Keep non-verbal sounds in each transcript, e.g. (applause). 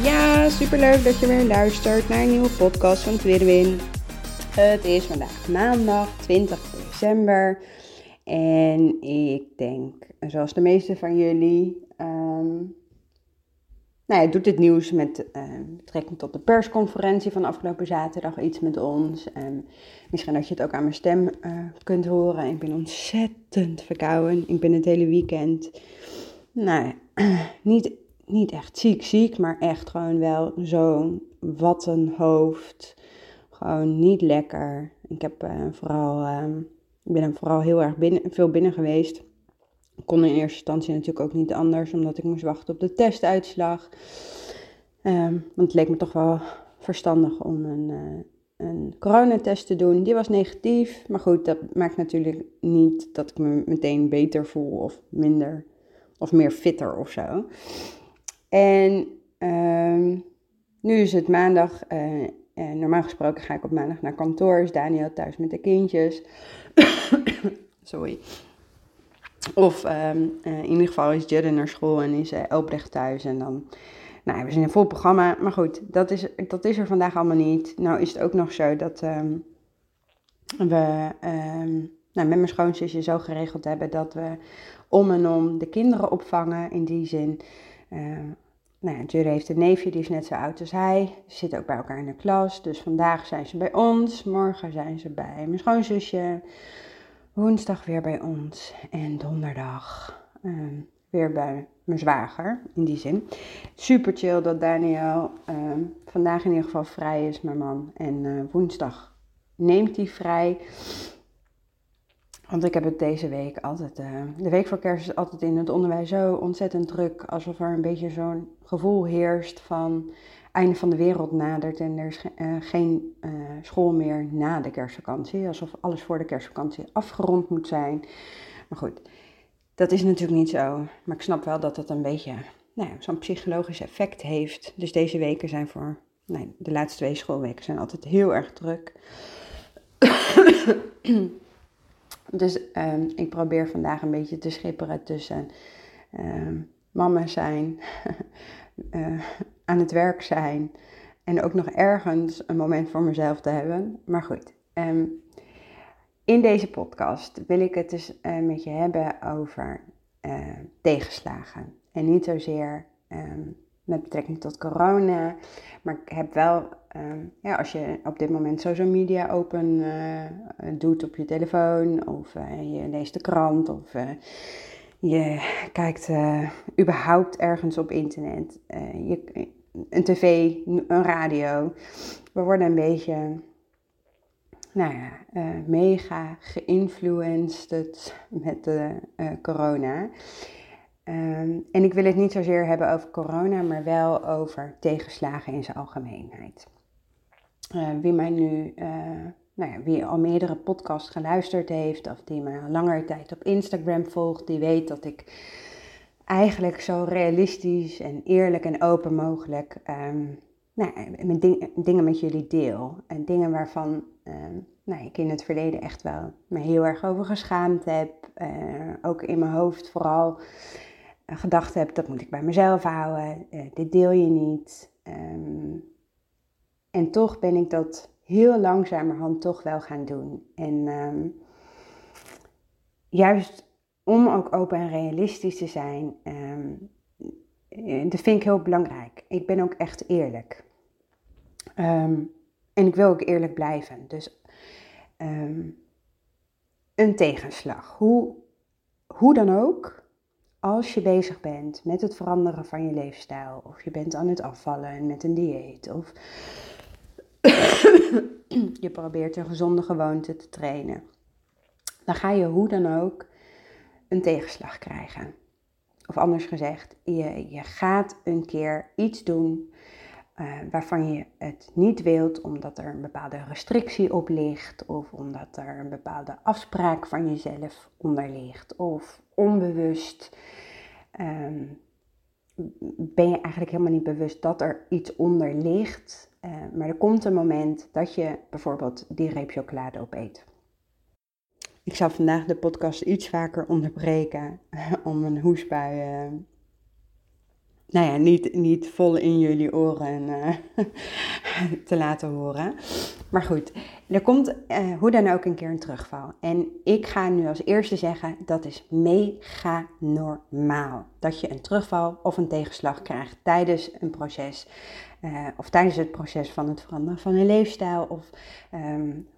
Ja, superleuk dat je weer luistert naar een nieuwe podcast van Tweede Win. Het is vandaag maandag 20 december. En ik denk, zoals de meeste van jullie, um, nou ja, doet het nieuws met uh, betrekking tot de persconferentie van afgelopen zaterdag iets met ons. Um, misschien dat je het ook aan mijn stem uh, kunt horen. Ik ben ontzettend verkouden. Ik ben het hele weekend, nou (clears throat) niet niet echt ziek ziek, maar echt gewoon wel zo'n wat een hoofd. Gewoon niet lekker. Ik heb uh, vooral, uh, ik ben vooral heel erg binnen, veel binnen geweest. Kon in eerste instantie natuurlijk ook niet anders, omdat ik moest wachten op de testuitslag. Um, want het leek me toch wel verstandig om een, uh, een coronatest te doen. Die was negatief, maar goed, dat maakt natuurlijk niet dat ik me meteen beter voel of minder of meer fitter of zo. En um, nu is het maandag. Uh, en normaal gesproken ga ik op maandag naar kantoor. Is Daniel thuis met de kindjes. (coughs) Sorry. Of um, uh, in ieder geval is Judden naar school en is Elbrecht thuis. En dan, nou, we zijn een vol programma. Maar goed, dat is, dat is er vandaag allemaal niet. Nou is het ook nog zo dat um, we nou, met mijn schoonzusje zo geregeld hebben dat we om en om de kinderen opvangen. In die zin nou ja, Jury heeft een neefje, die is net zo oud als hij. Ze zitten ook bij elkaar in de klas. Dus vandaag zijn ze bij ons. Morgen zijn ze bij mijn schoonzusje. Woensdag weer bij ons. En donderdag uh, weer bij mijn zwager, in die zin. Super chill dat Daniel uh, vandaag in ieder geval vrij is, mijn man. En uh, woensdag neemt hij vrij. Want ik heb het deze week altijd, uh, de week voor kerst is altijd in het onderwijs zo ontzettend druk. Alsof er een beetje zo'n gevoel heerst van einde van de wereld nadert en er is uh, geen uh, school meer na de kerstvakantie. Alsof alles voor de kerstvakantie afgerond moet zijn. Maar goed, dat is natuurlijk niet zo. Maar ik snap wel dat het een beetje nou zo'n psychologisch effect heeft. Dus deze weken zijn voor, nee, de laatste twee schoolweken zijn altijd heel erg druk. (coughs) Dus um, ik probeer vandaag een beetje te schipperen tussen um, mama zijn, uh, (laughs) aan het werk zijn en ook nog ergens een moment voor mezelf te hebben. Maar goed, um, in deze podcast wil ik het dus uh, met je hebben over uh, tegenslagen. En niet zozeer met betrekking tot corona. Maar ik heb wel, um, ja, als je op dit moment social media open uh, doet op je telefoon, of uh, je leest de krant, of uh, je kijkt überhaupt ergens op internet, je, een tv, een radio. We worden een beetje, nou ja, mega geïnfluenced met de corona. Um, en ik wil het niet zozeer hebben over corona, maar wel over tegenslagen in zijn algemeenheid. Uh, wie mij nu, uh, nou ja, wie al meerdere podcasts geluisterd heeft, of die mij al langere tijd op Instagram volgt, die weet dat ik eigenlijk zo realistisch en eerlijk en open mogelijk um, nou, dingen met jullie deel. En dingen waarvan nou, ik in het verleden echt wel me heel erg over geschaamd heb. Uh, ook in mijn hoofd vooral gedacht heb, dat moet ik bij mezelf houden, uh, dit deel je niet. Um, en toch ben ik dat heel langzamerhand toch wel gaan doen. En um, juist om ook open en realistisch te zijn, um, dat vind ik heel belangrijk. Ik ben ook echt eerlijk. en ik wil ook eerlijk blijven. Dus een tegenslag. Hoe, hoe dan ook, als je bezig bent met het veranderen van je leefstijl, of je bent aan het afvallen met een dieet, of (coughs) je probeert een gezonde gewoonte te trainen, dan ga je hoe dan ook een tegenslag krijgen. Of anders gezegd, je, je gaat een keer iets doen waarvan je het niet wilt omdat er een bepaalde restrictie op ligt of omdat er een bepaalde afspraak van jezelf onder ligt of onbewust ehm, ben je eigenlijk helemaal niet bewust dat er iets onder ligt. Uh, maar er komt een moment dat je bijvoorbeeld die reep chocolade opeet. Ik zal vandaag de podcast iets vaker onderbreken om een hoesbui uh, nou ja, niet, niet vol in jullie oren uh, (laughs) te laten horen. Maar goed, er komt uh, hoe dan ook een keer een terugval. En ik ga nu als eerste zeggen, dat is mega normaal. Dat je een terugval of een tegenslag krijgt tijdens een proces. Uh, of tijdens het proces van het veranderen van een leefstijl of um,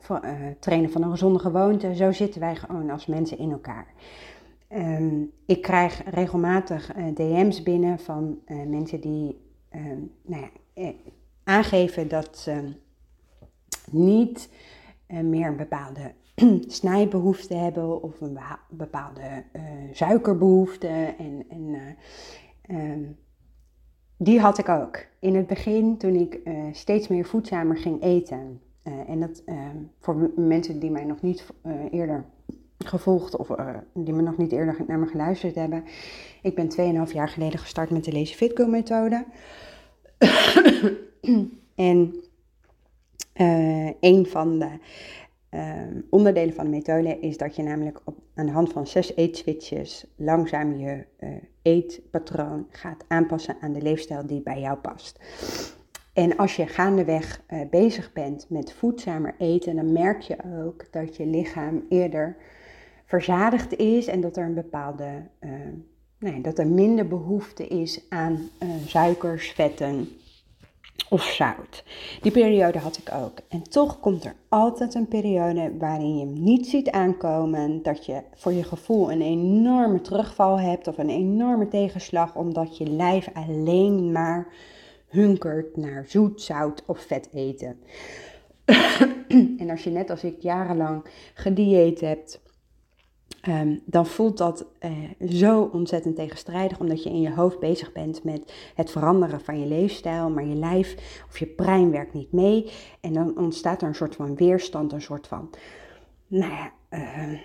trainen van een gezonde gewoonte. Zo zitten wij gewoon als mensen in elkaar. Um, ik krijg regelmatig uh, DM's binnen van uh, mensen die um, nou ja, eh, aangeven dat ze niet meer een bepaalde (clears throat) snijbehoefte hebben of een bepaalde suikerbehoefte. En, en um, die had ik ook in het begin toen ik steeds meer voedzamer ging eten. en dat voor mensen die mij nog niet eerder gevolgd of uh, die me nog niet eerder naar me geluisterd hebben. Ik ben 2,5 jaar geleden gestart met de Lazy Fit Go methode. (coughs) en uh, een van de uh, onderdelen van de methode is dat je namelijk op, aan de hand van zes eetswitches langzaam je eetpatroon gaat aanpassen aan de leefstijl die bij jou past. En als je gaandeweg bezig bent met voedzamer eten, dan merk je ook dat je lichaam eerder verzadigd is en dat er een bepaalde, uh, nee, dat er minder behoefte is aan uh, suikers, vetten of zout. Die periode had ik ook. En toch komt er altijd een periode waarin je niet ziet aankomen dat je voor je gevoel een enorme terugval hebt of een enorme tegenslag omdat je lijf alleen maar hunkert naar zoet, zout of vet eten. (coughs) en als je net als ik jarenlang gedieet hebt, Um, dan voelt dat uh, zo ontzettend tegenstrijdig, omdat je in je hoofd bezig bent met het veranderen van je leefstijl, maar je lijf of je brein werkt niet mee. En dan ontstaat er een soort van weerstand, een soort van nou ja, uh,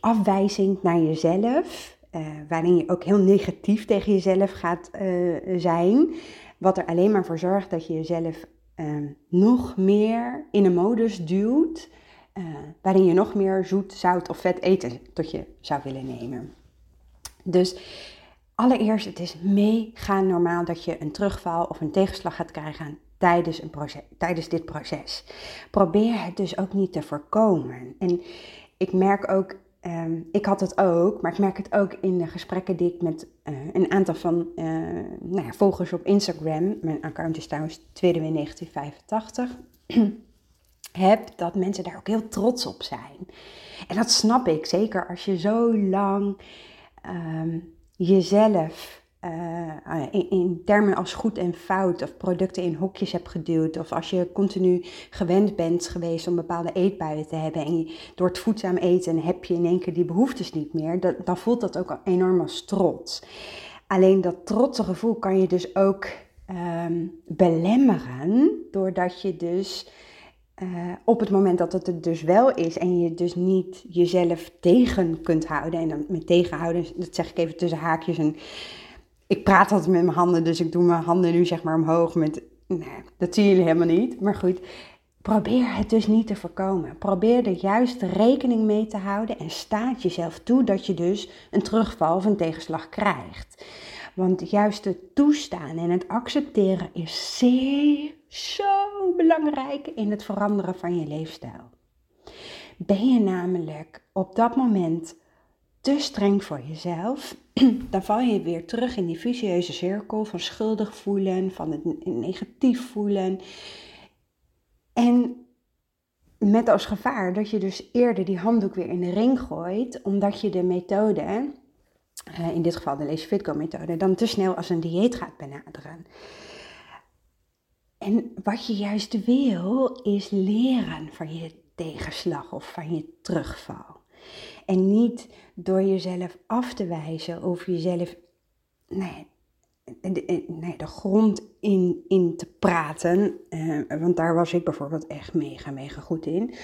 afwijzing naar jezelf, uh, waarin je ook heel negatief tegen jezelf gaat zijn, wat er alleen maar voor zorgt dat je jezelf ehm, nog meer in een modus duwt uh, waarin je nog meer zoet, zout of vet eten tot je zou willen nemen. Dus allereerst, het is mega normaal dat je een terugval of een tegenslag gaat krijgen tijdens, een proces, tijdens dit proces. Probeer het dus ook niet te voorkomen. En ik merk ook, um, ik had het ook, maar ik merk het ook in de gesprekken die ik met uh, een aantal van uh, nou ja, volgers op Instagram, mijn account is trouwens tweede 1985 (clears throat) heb, dat mensen daar ook heel trots op zijn. En dat snap ik, zeker als je zo lang um, jezelf uh, in, in, termen als goed en fout of producten in hokjes hebt geduwd. Of als je continu gewend bent geweest om bepaalde eetbuien te hebben. En je, door het voedzaam eten heb je in één keer die behoeftes niet meer. Dat, dan voelt dat ook enorm als trots. Alleen dat trotse gevoel kan je dus ook um, belemmeren. Doordat je dus uh, op het moment dat het er dus wel is en je dus niet jezelf tegen kunt houden. En dan met tegenhouden, dat zeg ik even tussen haakjes. En ik praat altijd met mijn handen, dus ik doe mijn handen nu zeg maar omhoog. Met, nee, dat zien jullie helemaal niet. Maar goed, probeer het dus niet te voorkomen. Probeer er juist rekening mee te houden en staat jezelf toe dat je dus een terugval of een tegenslag krijgt. Want juist het toestaan en het accepteren is zeer zo belangrijk in het veranderen van je leefstijl. Ben je namelijk op dat moment te streng voor jezelf, (clears throat) dan val je weer terug in die vicieuze cirkel van schuldig voelen, van het negatief voelen. En met als gevaar dat je dus eerder die handdoek weer in de ring gooit, omdat je de methode, eh, in dit geval de Lazy Fitco methode, dan te snel als een dieet gaat benaderen. En wat je juist wil, is leren van je tegenslag of van je terugval. En niet door jezelf af te wijzen of jezelf nee, de, nee, de grond in, in te praten. Uh, want daar was ik bijvoorbeeld echt mega, mega goed in.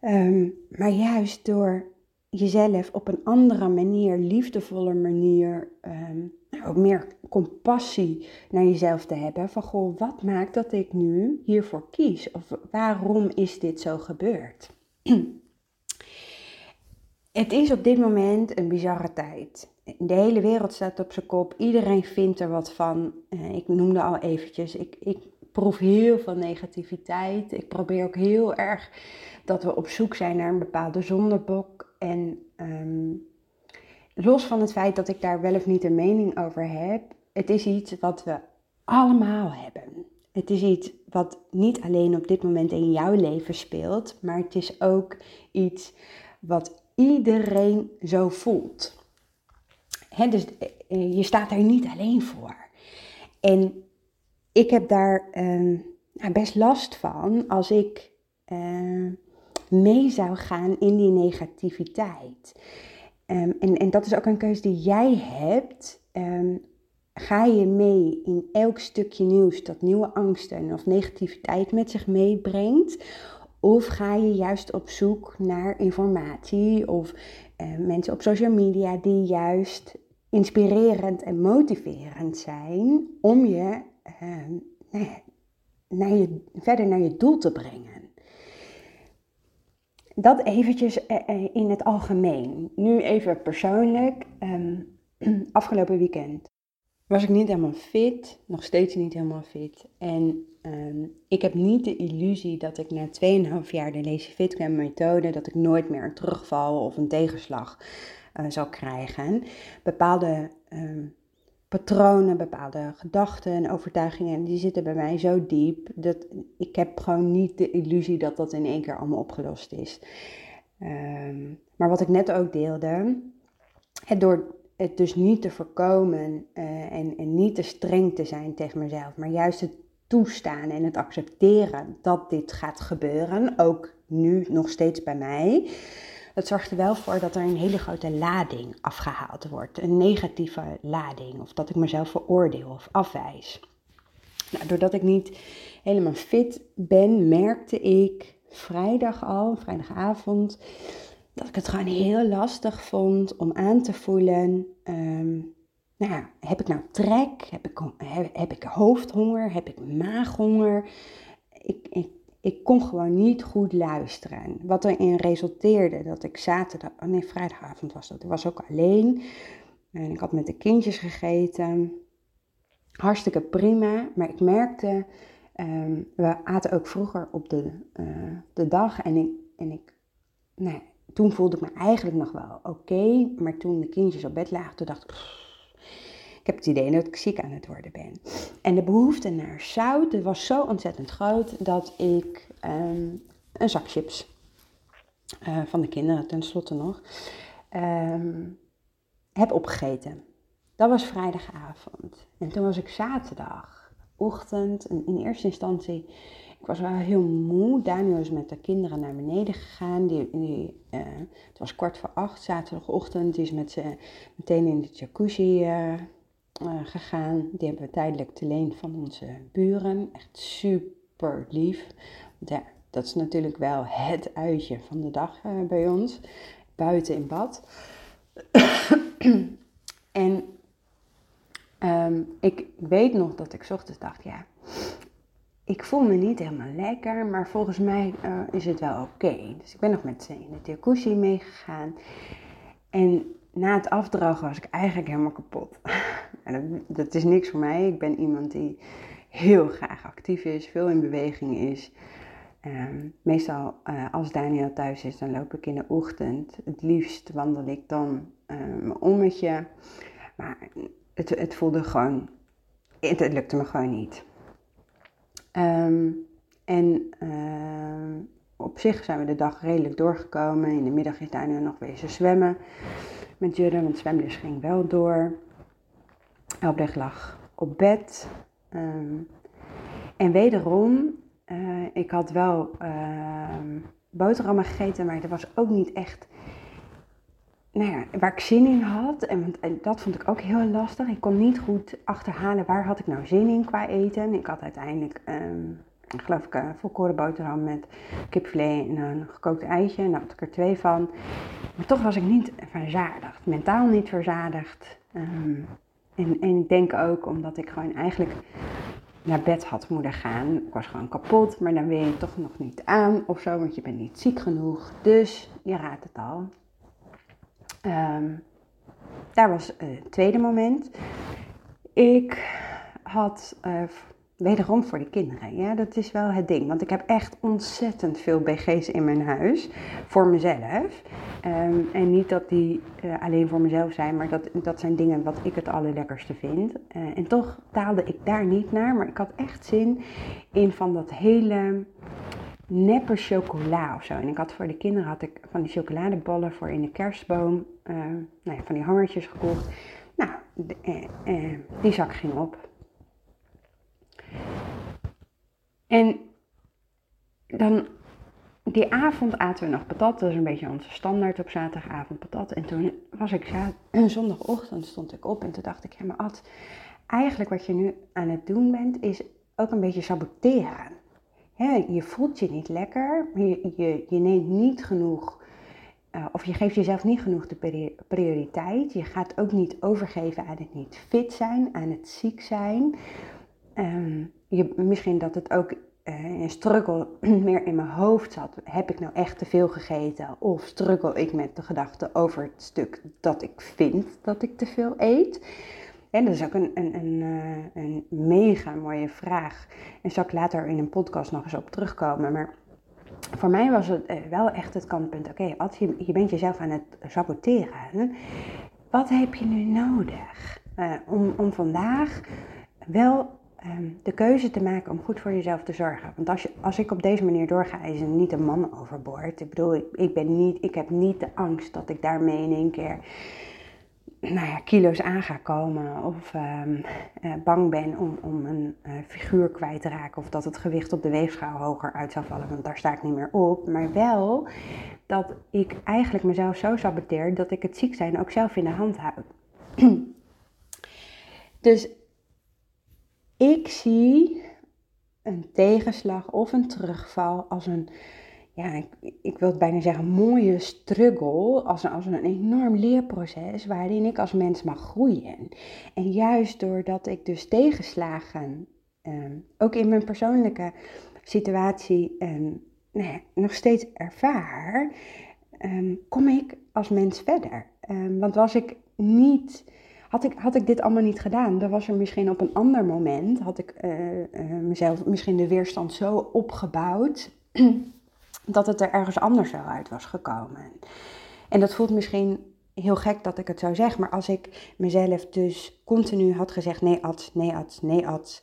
Um, maar juist door jezelf op een andere manier, liefdevolle manier, um, ook meer compassie naar jezelf te hebben. Van goh, wat maakt dat ik nu hiervoor kies? Of waarom is dit zo gebeurd? (clears throat) Het is op dit moment een bizarre tijd. De hele wereld staat op zijn kop. Iedereen vindt er wat van. Eh, ik noemde al eventjes. Ik, ik proef heel veel negativiteit. Ik probeer ook heel erg dat we op zoek zijn naar een bepaalde zondebok. En ehm, los van het feit dat ik daar wel of niet een mening over heb, het is iets wat we allemaal hebben. Het is iets wat niet alleen op dit moment in jouw leven speelt, maar het is ook iets wat iedereen zo voelt. dus eh, je staat daar niet alleen voor. En ik heb daar uh, best last van als ik uh, mee zou gaan in die negativiteit. Um, en, en dat is ook een keuze die jij hebt. Um, ga je mee in elk stukje nieuws dat nieuwe angsten of negativiteit met zich meebrengt? Of ga je juist op zoek naar informatie of uh, mensen op social media die juist inspirerend en motiverend zijn om je, uh, nou naar je verder naar je doel te brengen? Dat eventjes uh, in het algemeen. Nu even persoonlijk. Um, (clears throat) afgelopen weekend was ik niet helemaal fit, nog steeds niet helemaal fit. En um, ik heb niet de illusie dat ik na 2,5 jaar de Lazy Fit Camp methode, dat ik nooit meer een terugval of een tegenslag uh, zal krijgen. Bepaalde um, patronen, bepaalde gedachten en overtuigingen, die zitten bij mij zo diep dat ik heb gewoon niet de illusie dat dat in één keer allemaal opgelost is. Um, maar wat ik net ook deelde, het door het dus niet te voorkomen uh, en, en niet te streng te zijn tegen mezelf, maar juist het toestaan en het accepteren dat dit gaat gebeuren, ook nu nog steeds bij mij. Dat zorgt er wel voor dat er een hele grote lading afgehaald wordt. Een negatieve lading. Of dat ik mezelf veroordeel of afwijs. Nou, doordat ik niet helemaal fit ben, merkte ik vrijdag al, vrijdagavond, dat ik het gewoon heel lastig vond om aan te voelen. Um, nou ja, heb ik nou trek? Heb ik, heb, ik hoofdhonger? Heb ik maaghonger? Ik, ik, ik kon gewoon niet goed luisteren. Wat erin resulteerde dat ik zaterdag, oh nee, vrijdagavond was dat. Ik was ook alleen. En ik had met de kindjes gegeten. Hartstikke prima. Maar ik merkte, um, we aten ook vroeger op de, uh, de dag. En ik, en ik nou, toen voelde ik me eigenlijk nog wel oké. maar toen de kindjes op bed lagen, toen dacht ik, ik heb het idee dat ik ziek aan het worden ben. En de behoefte naar zout was zo ontzettend groot dat ik um, een zak chips uh, van de kinderen tenslotte nog um, heb opgegeten. Dat was vrijdagavond. En toen was ik zaterdagochtend en in eerste instantie ik was wel heel moe. Daniel is met de kinderen naar beneden gegaan. Die, uh, het was kwart voor acht, zaterdagochtend. Die is met ze meteen in de jacuzzi uh, uh, gegaan. Die hebben we tijdelijk te leen van onze buren. Echt super lief. Ja, dat is natuurlijk wel het uitje van de dag bij ons. Buiten in bad. (coughs) en um, ik weet nog dat ik ochtends dacht, ja ik voel me niet helemaal lekker, maar volgens mij uh, is het wel oké. Dus ik ben nog met ze in de jacuzzi meegegaan. En na het afdrogen was ik eigenlijk helemaal kapot. (laughs) en dat, is niks voor mij. Ik ben iemand die heel graag actief is, veel in beweging is. Um, meestal uh, als Daniel thuis is, dan loop ik in de ochtend. Het liefst wandel ik dan uh, mijn ommetje. Maar het, het voelde gewoon, het, lukte me gewoon niet. Um, en uh, op zich zijn we de dag redelijk doorgekomen. In de middag is Daniel nog wezen zwemmen met Judde, want zwemles ging wel door. Albrecht lag op bed. Um, en wederom, uh, ik had wel uh, boterhammen gegeten, maar er was ook niet echt nou ja, waar ik zin in had. En, en, dat vond ik ook heel lastig. Ik kon niet goed achterhalen waar had ik nou zin in qua eten. Ik had uiteindelijk, um, geloof ik, een volkoren boterham met kipfilet en een gekookt eitje. Daar had ik er twee van. Maar toch was ik niet verzadigd. Mentaal niet verzadigd. Um, en, en ik denk ook omdat ik gewoon eigenlijk naar bed had moeten gaan. Ik was gewoon kapot, maar dan wil je toch nog niet aan of zo, want je bent niet ziek genoeg. Dus je raadt het al. Um, daar was het tweede moment. Ik had uh, wederom voor de kinderen. Ja, dat is wel het ding. Want ik heb echt ontzettend veel BG's in mijn huis. Voor mezelf. Ehm, en niet dat die uh, alleen voor mezelf zijn, maar dat, dat zijn dingen wat ik het allerlekkerste vind. Uh, en toch taalde ik daar niet naar. Maar ik had echt zin in van dat hele neppe chocola of zo. En ik had voor de kinderen had ik van die chocoladeballen voor in de kerstboom. Uh, nou ja, van die hangertjes gekocht. Nou, die zak ging op. En dan, die avond aten we nog patat. Dat is een beetje onze standaard op zaterdagavond patat. En toen was ik zondagochtend stond ik op en toen dacht ik, ja maar Ad, eigenlijk wat je nu aan het doen bent, is ook een beetje saboteren. je voelt je niet lekker, je, je, neemt niet genoeg, uh, of je geeft jezelf niet genoeg de prioriteit. Je gaat ook niet overgeven aan het niet fit zijn, aan het ziek zijn. Um, je, misschien dat het ook uh, een struggle (clears throat) meer in mijn hoofd zat. Heb ik nou echt te veel gegeten? Of struggle ik met de gedachte over het stuk dat ik vind dat ik te veel eet? En dat is ook een, een, een, uh, een mega mooie vraag. En zal ik later in een podcast nog eens op terugkomen. Maar voor mij was het uh, wel echt het kantpunt. Oké, okay, je, je bent jezelf aan het saboteren. Wat heb je nu nodig om, om vandaag wel Ehm, de keuze te maken om goed voor jezelf te zorgen. Want als, je, als ik op deze manier doorga, is er niet een man overboord. Ik bedoel, ik, ben niet, ik heb niet de angst dat ik daarmee in één keer nou ja, kilo's aan ga komen. Of um, uh, bang ben om, om een uh, figuur kwijt te raken. Of dat het gewicht op de weegschaal hoger uit zou vallen. Want daar sta ik niet meer op. Maar wel dat ik eigenlijk mezelf zo saboteer dat ik het ziek zijn ook zelf in de hand heb. (clears throat) dus ik zie een tegenslag of een terugval als een, ja, ik, ik wil het bijna zeggen, mooie struggle, als een, als een enorm leerproces waarin ik als mens mag groeien. En juist doordat ik dus tegenslagen, ehm, ook in mijn persoonlijke situatie, ehm, nou nog steeds ervaar, ehm, kom ik als mens verder. want was ik niet had ik, had ik dit allemaal niet gedaan, dan was er misschien op een ander moment, had ik uh, uh, mezelf misschien de weerstand zo opgebouwd, (clears throat) dat het er ergens anders zo uit was gekomen. En dat voelt misschien heel gek dat ik het zo zeg, maar als ik mezelf dus continu had gezegd, nee Ad, nee Ad, nee Ad,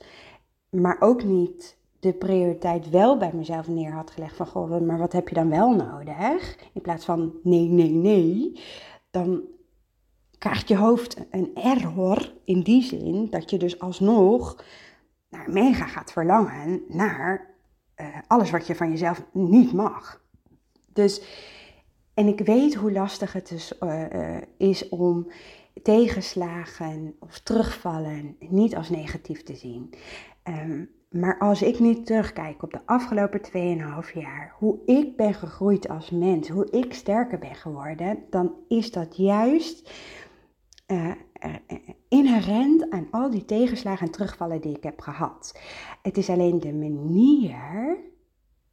maar ook niet de prioriteit wel bij mezelf neer had gelegd van, goh, maar wat heb je dan wel nodig? In plaats van nee, nee, nee, dan krijgt je hoofd een error in die zin dat je dus alsnog naar mega gaat verlangen naar uh, alles wat je van jezelf niet mag. Dus, en ik weet hoe lastig het dus uh, is om tegenslagen of terugvallen niet als negatief te zien. Um, maar als ik nu terugkijk op de afgelopen 2,5 jaar, hoe ik ben gegroeid als mens, hoe ik sterker ben geworden, dan is dat juist uh, inherent aan al die tegenslagen en terugvallen die ik heb gehad. Het is alleen de manier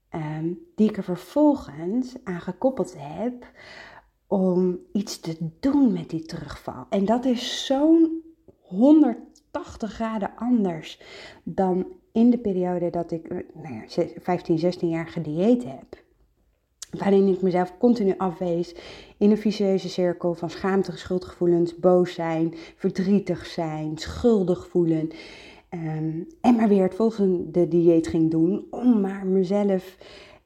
ehm, die ik er vervolgens aan gekoppeld heb om iets te doen met die terugval. En dat is zo'n 180 graden anders dan in de periode dat ik nou ja, 15, 16 jaar gedieet heb waarin ik mezelf continu afwees in een vicieuze cirkel van schaamte, schuldgevoelens, boos zijn, verdrietig zijn, schuldig voelen. Ehm, en maar weer het volgende dieet ging doen om maar mezelf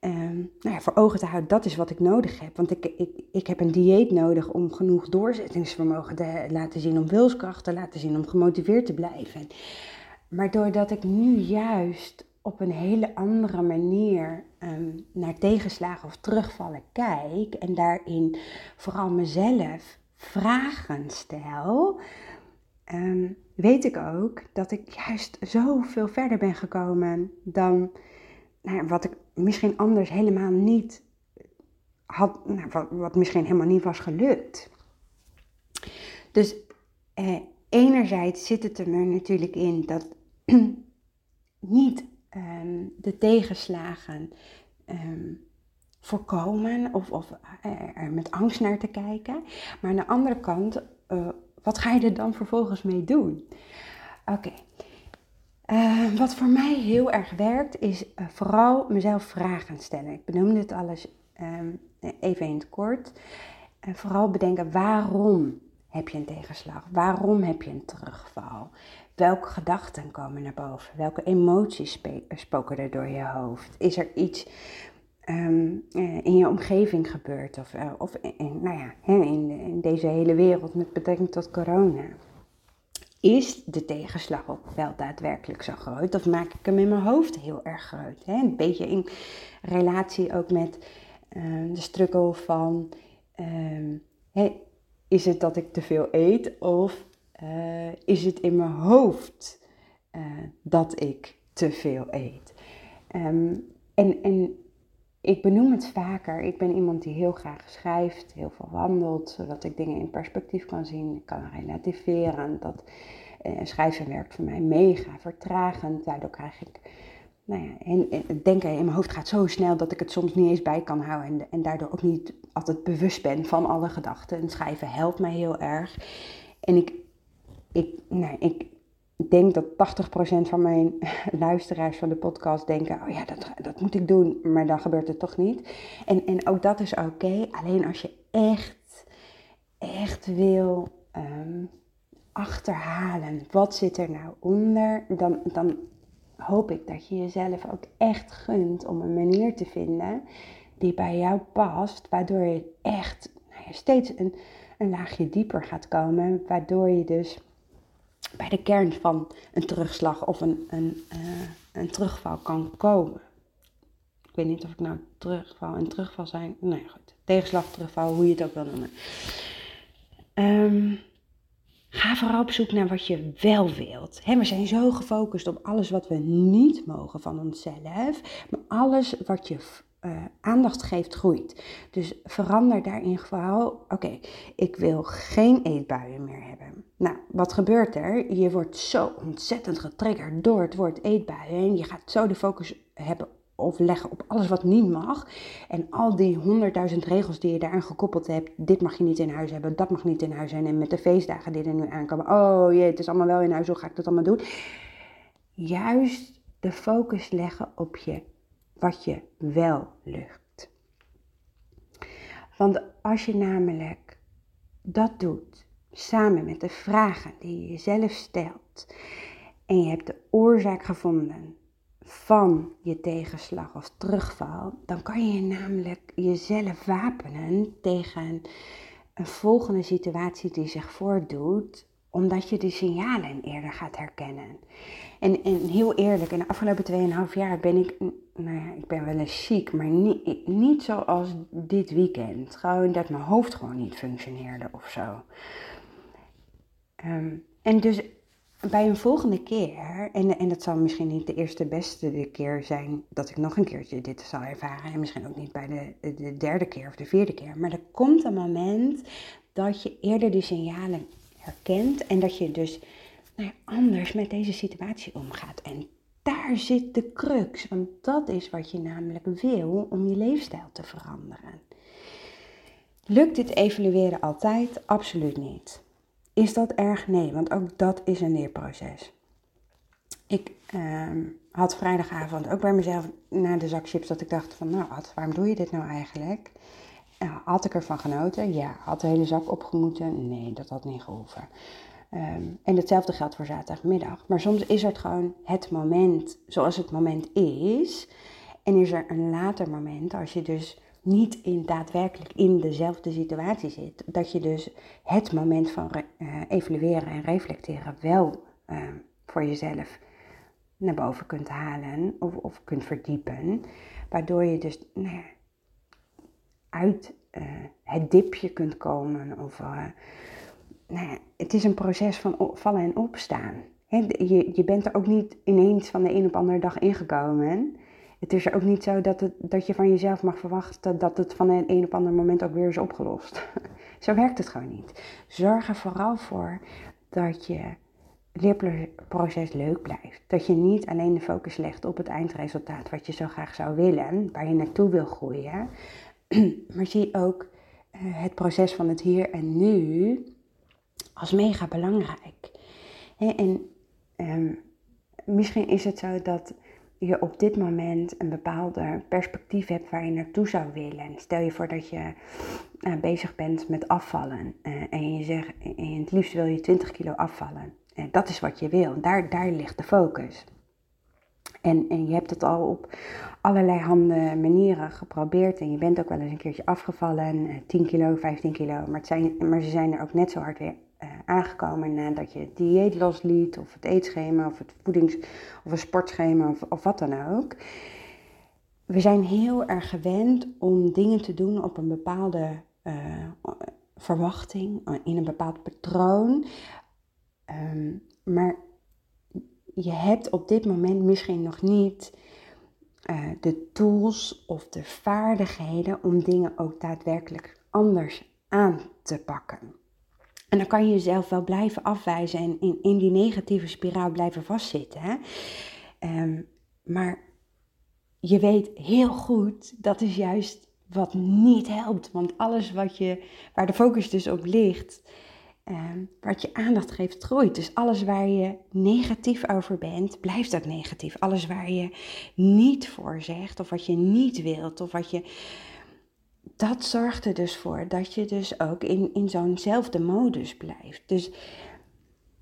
um, nou ja, voor ogen te houden. Dat is wat ik nodig heb. Want ik, ik, ik heb een dieet nodig om genoeg doorzettingsvermogen te laten zien, om wilskracht te laten zien, om gemotiveerd te blijven. Maar doordat ik nu juist op een hele andere manier ehm, naar tegenslagen of terugvallen kijk en daarin vooral mezelf vragen stel, ehm, weet ik ook dat ik juist zoveel verder ben gekomen dan nou, wat ik misschien anders helemaal niet had, nou, wat, wat, misschien helemaal niet was gelukt. Dus eh, enerzijds zit het er natuurlijk in dat (clears throat) niet Ehm, de tegenslagen ehm, voorkomen of, of er met angst naar te kijken. Maar aan de andere kant, uh, wat ga je er dan vervolgens mee doen? Oké. Ehm, wat voor mij heel erg werkt, is uh, vooral mezelf vragen stellen. Ik benoemde het alles even in het kort. Uh, vooral bedenken waarom heb je een tegenslag? Waarom heb je een terugval? Welke gedachten komen naar boven? Welke emoties spoken er door je hoofd? Is er iets ehm, eh, in je omgeving gebeurd? Of, uh, of in, nou ja, in, in, deze hele wereld met betrekking tot corona? Is de tegenslag ook wel daadwerkelijk zo groot? Of maak ik hem in mijn hoofd heel erg groot? Hè? Een beetje in relatie ook met uh, de struggle van... Ehm, is het dat ik te veel eet of uh, is het in mijn hoofd uh, dat ik te veel eet? Um, en, en ik benoem het vaker. Ik ben iemand die heel graag schrijft, heel veel wandelt, zodat ik dingen in perspectief kan zien. Ik kan relativeren. Dat uh, schrijven werkt voor mij mega vertragend. Daardoor krijg ik nou ja, en, het denken in mijn hoofd gaat zo snel dat ik het soms niet eens bij kan houden en, en daardoor ook niet altijd bewust ben van alle gedachten. En schrijven helpt mij heel erg. En ik, ik, nou, ik denk dat 80% van mijn (laughs) luisteraars van de podcast denken: oh ja, dat, dat moet ik doen, maar dan gebeurt het toch niet. En, en ook dat is oké. Alleen als je echt, echt wil um, achterhalen wat zit er nou onder, dan, dan hoop ik dat je jezelf ook echt gunt om een manier te vinden die bij jou past, waardoor je echt nou ja, steeds een, een laagje dieper gaat komen, waardoor je dus bij de kern van een terugslag of een, een, uh, een terugval kan komen. Ik weet niet of ik nou terugval en terugval zijn. Nee, goed. Tegenslag, terugval, hoe je het ook wil noemen. Um, Ga vooral op zoek naar wat je wel wilt. we zijn zo gefocust op alles wat we niet mogen van onszelf. Maar alles wat je uh, aandacht geeft, groeit. Dus verander daarin vooral. Oké, ik wil geen eetbuien meer hebben. Nou, wat gebeurt er? Je wordt zo ontzettend getriggerd door het woord eetbuien. En je gaat zo de focus hebben of leggen op alles wat niet mag. En al die honderdduizend regels die je daaraan gekoppeld hebt. Dit mag je niet in huis hebben, dat mag niet in huis zijn. En met de feestdagen die er nu aankomen. Oh jee, het is allemaal wel in huis, hoe ga ik dat allemaal doen? Juist de focus leggen op je, wat je wel lukt. Want als je namelijk dat doet, samen met de vragen die je jezelf stelt. En je hebt de oorzaak gevonden van je tegenslag of terugval, dan kan je namelijk jezelf wapenen tegen een volgende situatie die zich voordoet, omdat je de signalen eerder gaat herkennen. En, en heel eerlijk, in de afgelopen 2,5 jaar ben ik, nou ja, ik ben wel eens ziek, maar niet, niet zoals dit weekend. Gewoon dat mijn hoofd gewoon niet functioneerde of zo. Um, en dus bij een volgende keer, en, en dat zal misschien niet de eerste beste keer zijn dat ik nog een keertje dit zal ervaren, en misschien ook niet bij de, de derde keer of de vierde keer, maar er komt een moment dat je eerder die signalen herkent en dat je dus nou anders met deze situatie omgaat. En daar zit de crux, want dat is wat je namelijk wil om je leefstijl te veranderen. Lukt dit evalueren altijd? Absoluut niet. Is dat erg? Nee, want ook dat is een leerproces. Ik ehm, had vrijdagavond ook bij mezelf naar de zak chips dat ik dacht van, nou Ad, waarom doe je dit nou eigenlijk? Had ik ervan genoten? Ja. Had de hele zak opgemoeten? Nee, dat had niet gehoeven. Ehm, en hetzelfde geldt voor zaterdagmiddag. Maar soms is het gewoon het moment zoals het moment is. En is er een later moment als je dus niet in, daadwerkelijk in dezelfde situatie zit. Dat je dus het moment van uh, evalueren en reflecteren wel uh, voor jezelf naar boven kunt halen of, of kunt verdiepen. waardoor je dus nou ja, uit uh, het dipje kunt komen. Of, uh, nou ja, het is een proces van vallen en opstaan. je, je bent er ook niet ineens van de een op andere dag ingekomen. Het is er ook niet zo dat, het, dat je van jezelf mag verwachten dat het van een een op ander moment ook weer is opgelost. (laughs) zo werkt het gewoon niet. Zorg er vooral voor dat je leerproces leuk blijft. Dat je niet alleen de focus legt op het eindresultaat wat je zo graag zou willen, waar je naartoe wil groeien, (clears throat) maar zie ook uh, het proces van het hier en nu als mega belangrijk. En um, misschien is het zo dat je op dit moment een bepaalde perspectief hebt waar je naartoe zou willen. Stel je voor dat je uh, bezig bent met afvallen uh, en je zegt, en het liefst wil je 20 kilo afvallen. En dat is wat je wil. Daar, daar ligt de focus. En, en je hebt het al op allerlei hande manieren geprobeerd. En je bent ook wel eens een keertje afgevallen. 10 kilo, 15 kilo. Maar, het zijn, maar ze zijn er ook net zo hard weer uh, aangekomen nadat je het dieet losliet. Of het eetschema, of het voedings- of een sportschema, of, of wat dan ook. We zijn heel erg gewend om dingen te doen op een bepaalde uh, verwachting, in een bepaald patroon. Um, maar je hebt op dit moment misschien nog niet uh, de tools of de vaardigheden om dingen ook daadwerkelijk anders aan te pakken. En dan kan je jezelf wel blijven afwijzen en in, in die negatieve spiraal blijven vastzitten. Hè? Um, maar je weet heel goed, dat is juist wat niet helpt. Want alles wat je, waar de focus dus op ligt, Ehm, wat je aandacht geeft, groeit. Dus alles waar je negatief over bent, blijft ook negatief. Alles waar je niet voor zegt, of wat je niet wilt, of wat je. Dat zorgt er dus voor dat je dus ook in, in zo'nzelfde modus blijft. Dus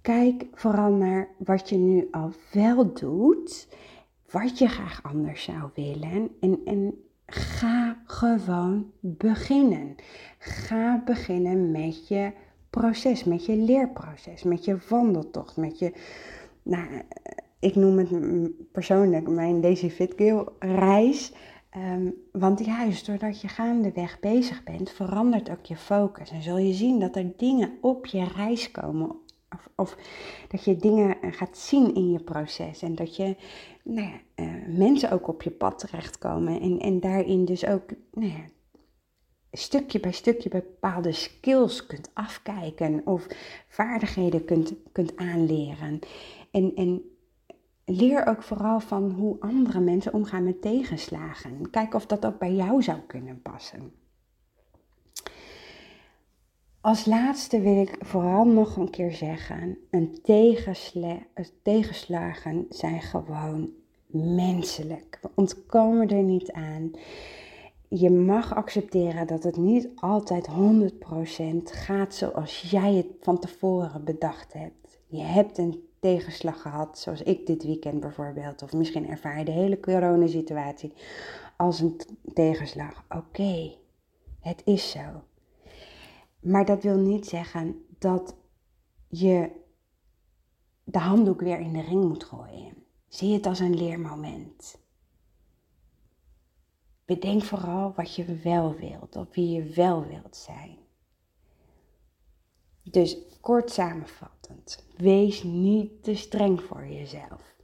kijk vooral naar wat je nu al wel doet, wat je graag anders zou willen. En, en ga gewoon beginnen. Ga beginnen met je proces, met je leerproces, met je wandeltocht, met je, nou, ik noem het persoonlijk mijn Daisy Fit Girl reis. Um, want juist doordat je gaandeweg bezig bent, verandert ook je focus. En zul je zien dat er dingen op je reis komen. Of, of dat je dingen gaat zien in je proces. En dat je nou ja, uh, mensen ook op je pad terechtkomen. En, en daarin dus ook nou ja, stukje bij stukje bepaalde skills kunt afkijken of vaardigheden kunt, kunt aanleren. En, en leer ook vooral van hoe andere mensen omgaan met tegenslagen. Kijk of dat ook bij jou zou kunnen passen. Als laatste wil ik vooral nog een keer zeggen: een tegenslagen zijn gewoon menselijk. We ontkomen er niet aan je mag accepteren dat het niet altijd 100% gaat zoals jij het van tevoren bedacht hebt. Je hebt een tegenslag gehad, zoals ik dit weekend bijvoorbeeld, of misschien ervaar je de hele coronasituatie als een tegenslag. Oké, het is zo. Maar dat wil niet zeggen dat je de handdoek weer in de ring moet gooien. Zie het als een leermoment. Bedenk vooral wat je wel wilt, of wie je wel wilt zijn. Dus kort samenvattend, wees niet te streng voor jezelf.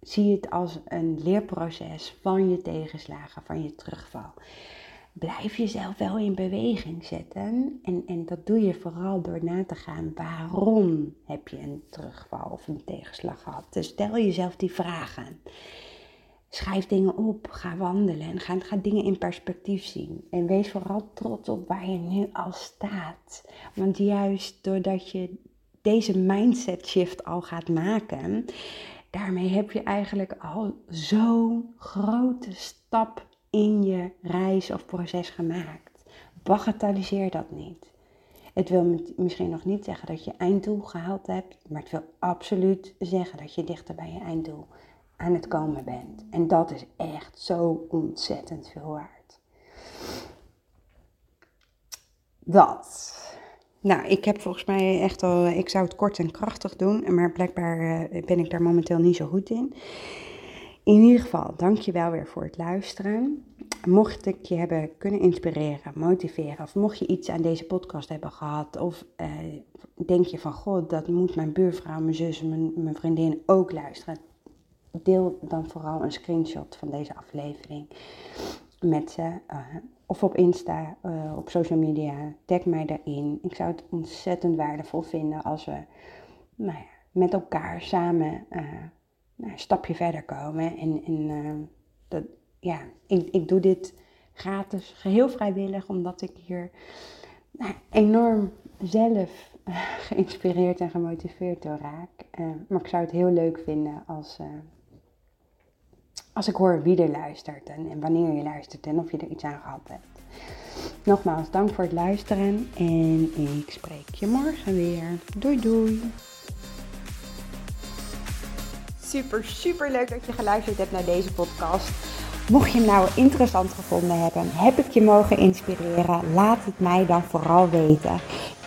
Zie het als een leerproces van je tegenslagen, van je terugval. Blijf jezelf wel in beweging zetten. En, en dat doe je vooral door na te gaan waarom heb je een terugval of een tegenslag gehad. Dus stel jezelf die vragen. Schrijf dingen op, ga wandelen en ga, dingen in perspectief zien. En wees vooral trots op waar je nu al staat. Want juist doordat je deze mindset shift al gaat maken, daarmee heb je eigenlijk al zo'n grote stap in je reis of proces gemaakt. Bagatelliseer dat niet. Het wil misschien nog niet zeggen dat je einddoel gehaald hebt, maar het wil absoluut zeggen dat je dichter bij je einddoel aan het komen bent. En dat is echt zo ontzettend veel waard. Dat. Nou, ik heb volgens mij echt al, ik zou het kort en krachtig doen, maar blijkbaar eh, ben ik daar momenteel niet zo goed in. In ieder geval, dank je wel weer voor het luisteren. Mocht ik je hebben kunnen inspireren, motiveren, of mocht je iets aan deze podcast hebben gehad, of uh, denk je van god, dat moet mijn buurvrouw, mijn zus, mijn vriendin ook luisteren, deel dan vooral een screenshot van deze aflevering met ze. Uh, of op Insta, uh, op social media. Tag mij daarin. Ik zou het ontzettend waardevol vinden als we nou ja, met elkaar samen uh, nou, een stapje verder komen. En, en dat, ja, ik, ik doe dit gratis, geheel vrijwillig, omdat ik hier nou, enorm zelf geïnspireerd en gemotiveerd door raak. maar ik zou het heel leuk vinden als als ik hoor wie er luistert en, en, wanneer je luistert en of je er iets aan gehad hebt. Nogmaals, dank voor het luisteren en ik spreek je morgen weer. Doei doei! Super, super leuk dat je geluisterd hebt naar deze podcast. Mocht je hem nou interessant gevonden hebben, heb ik je mogen inspireren, laat het mij dan vooral weten.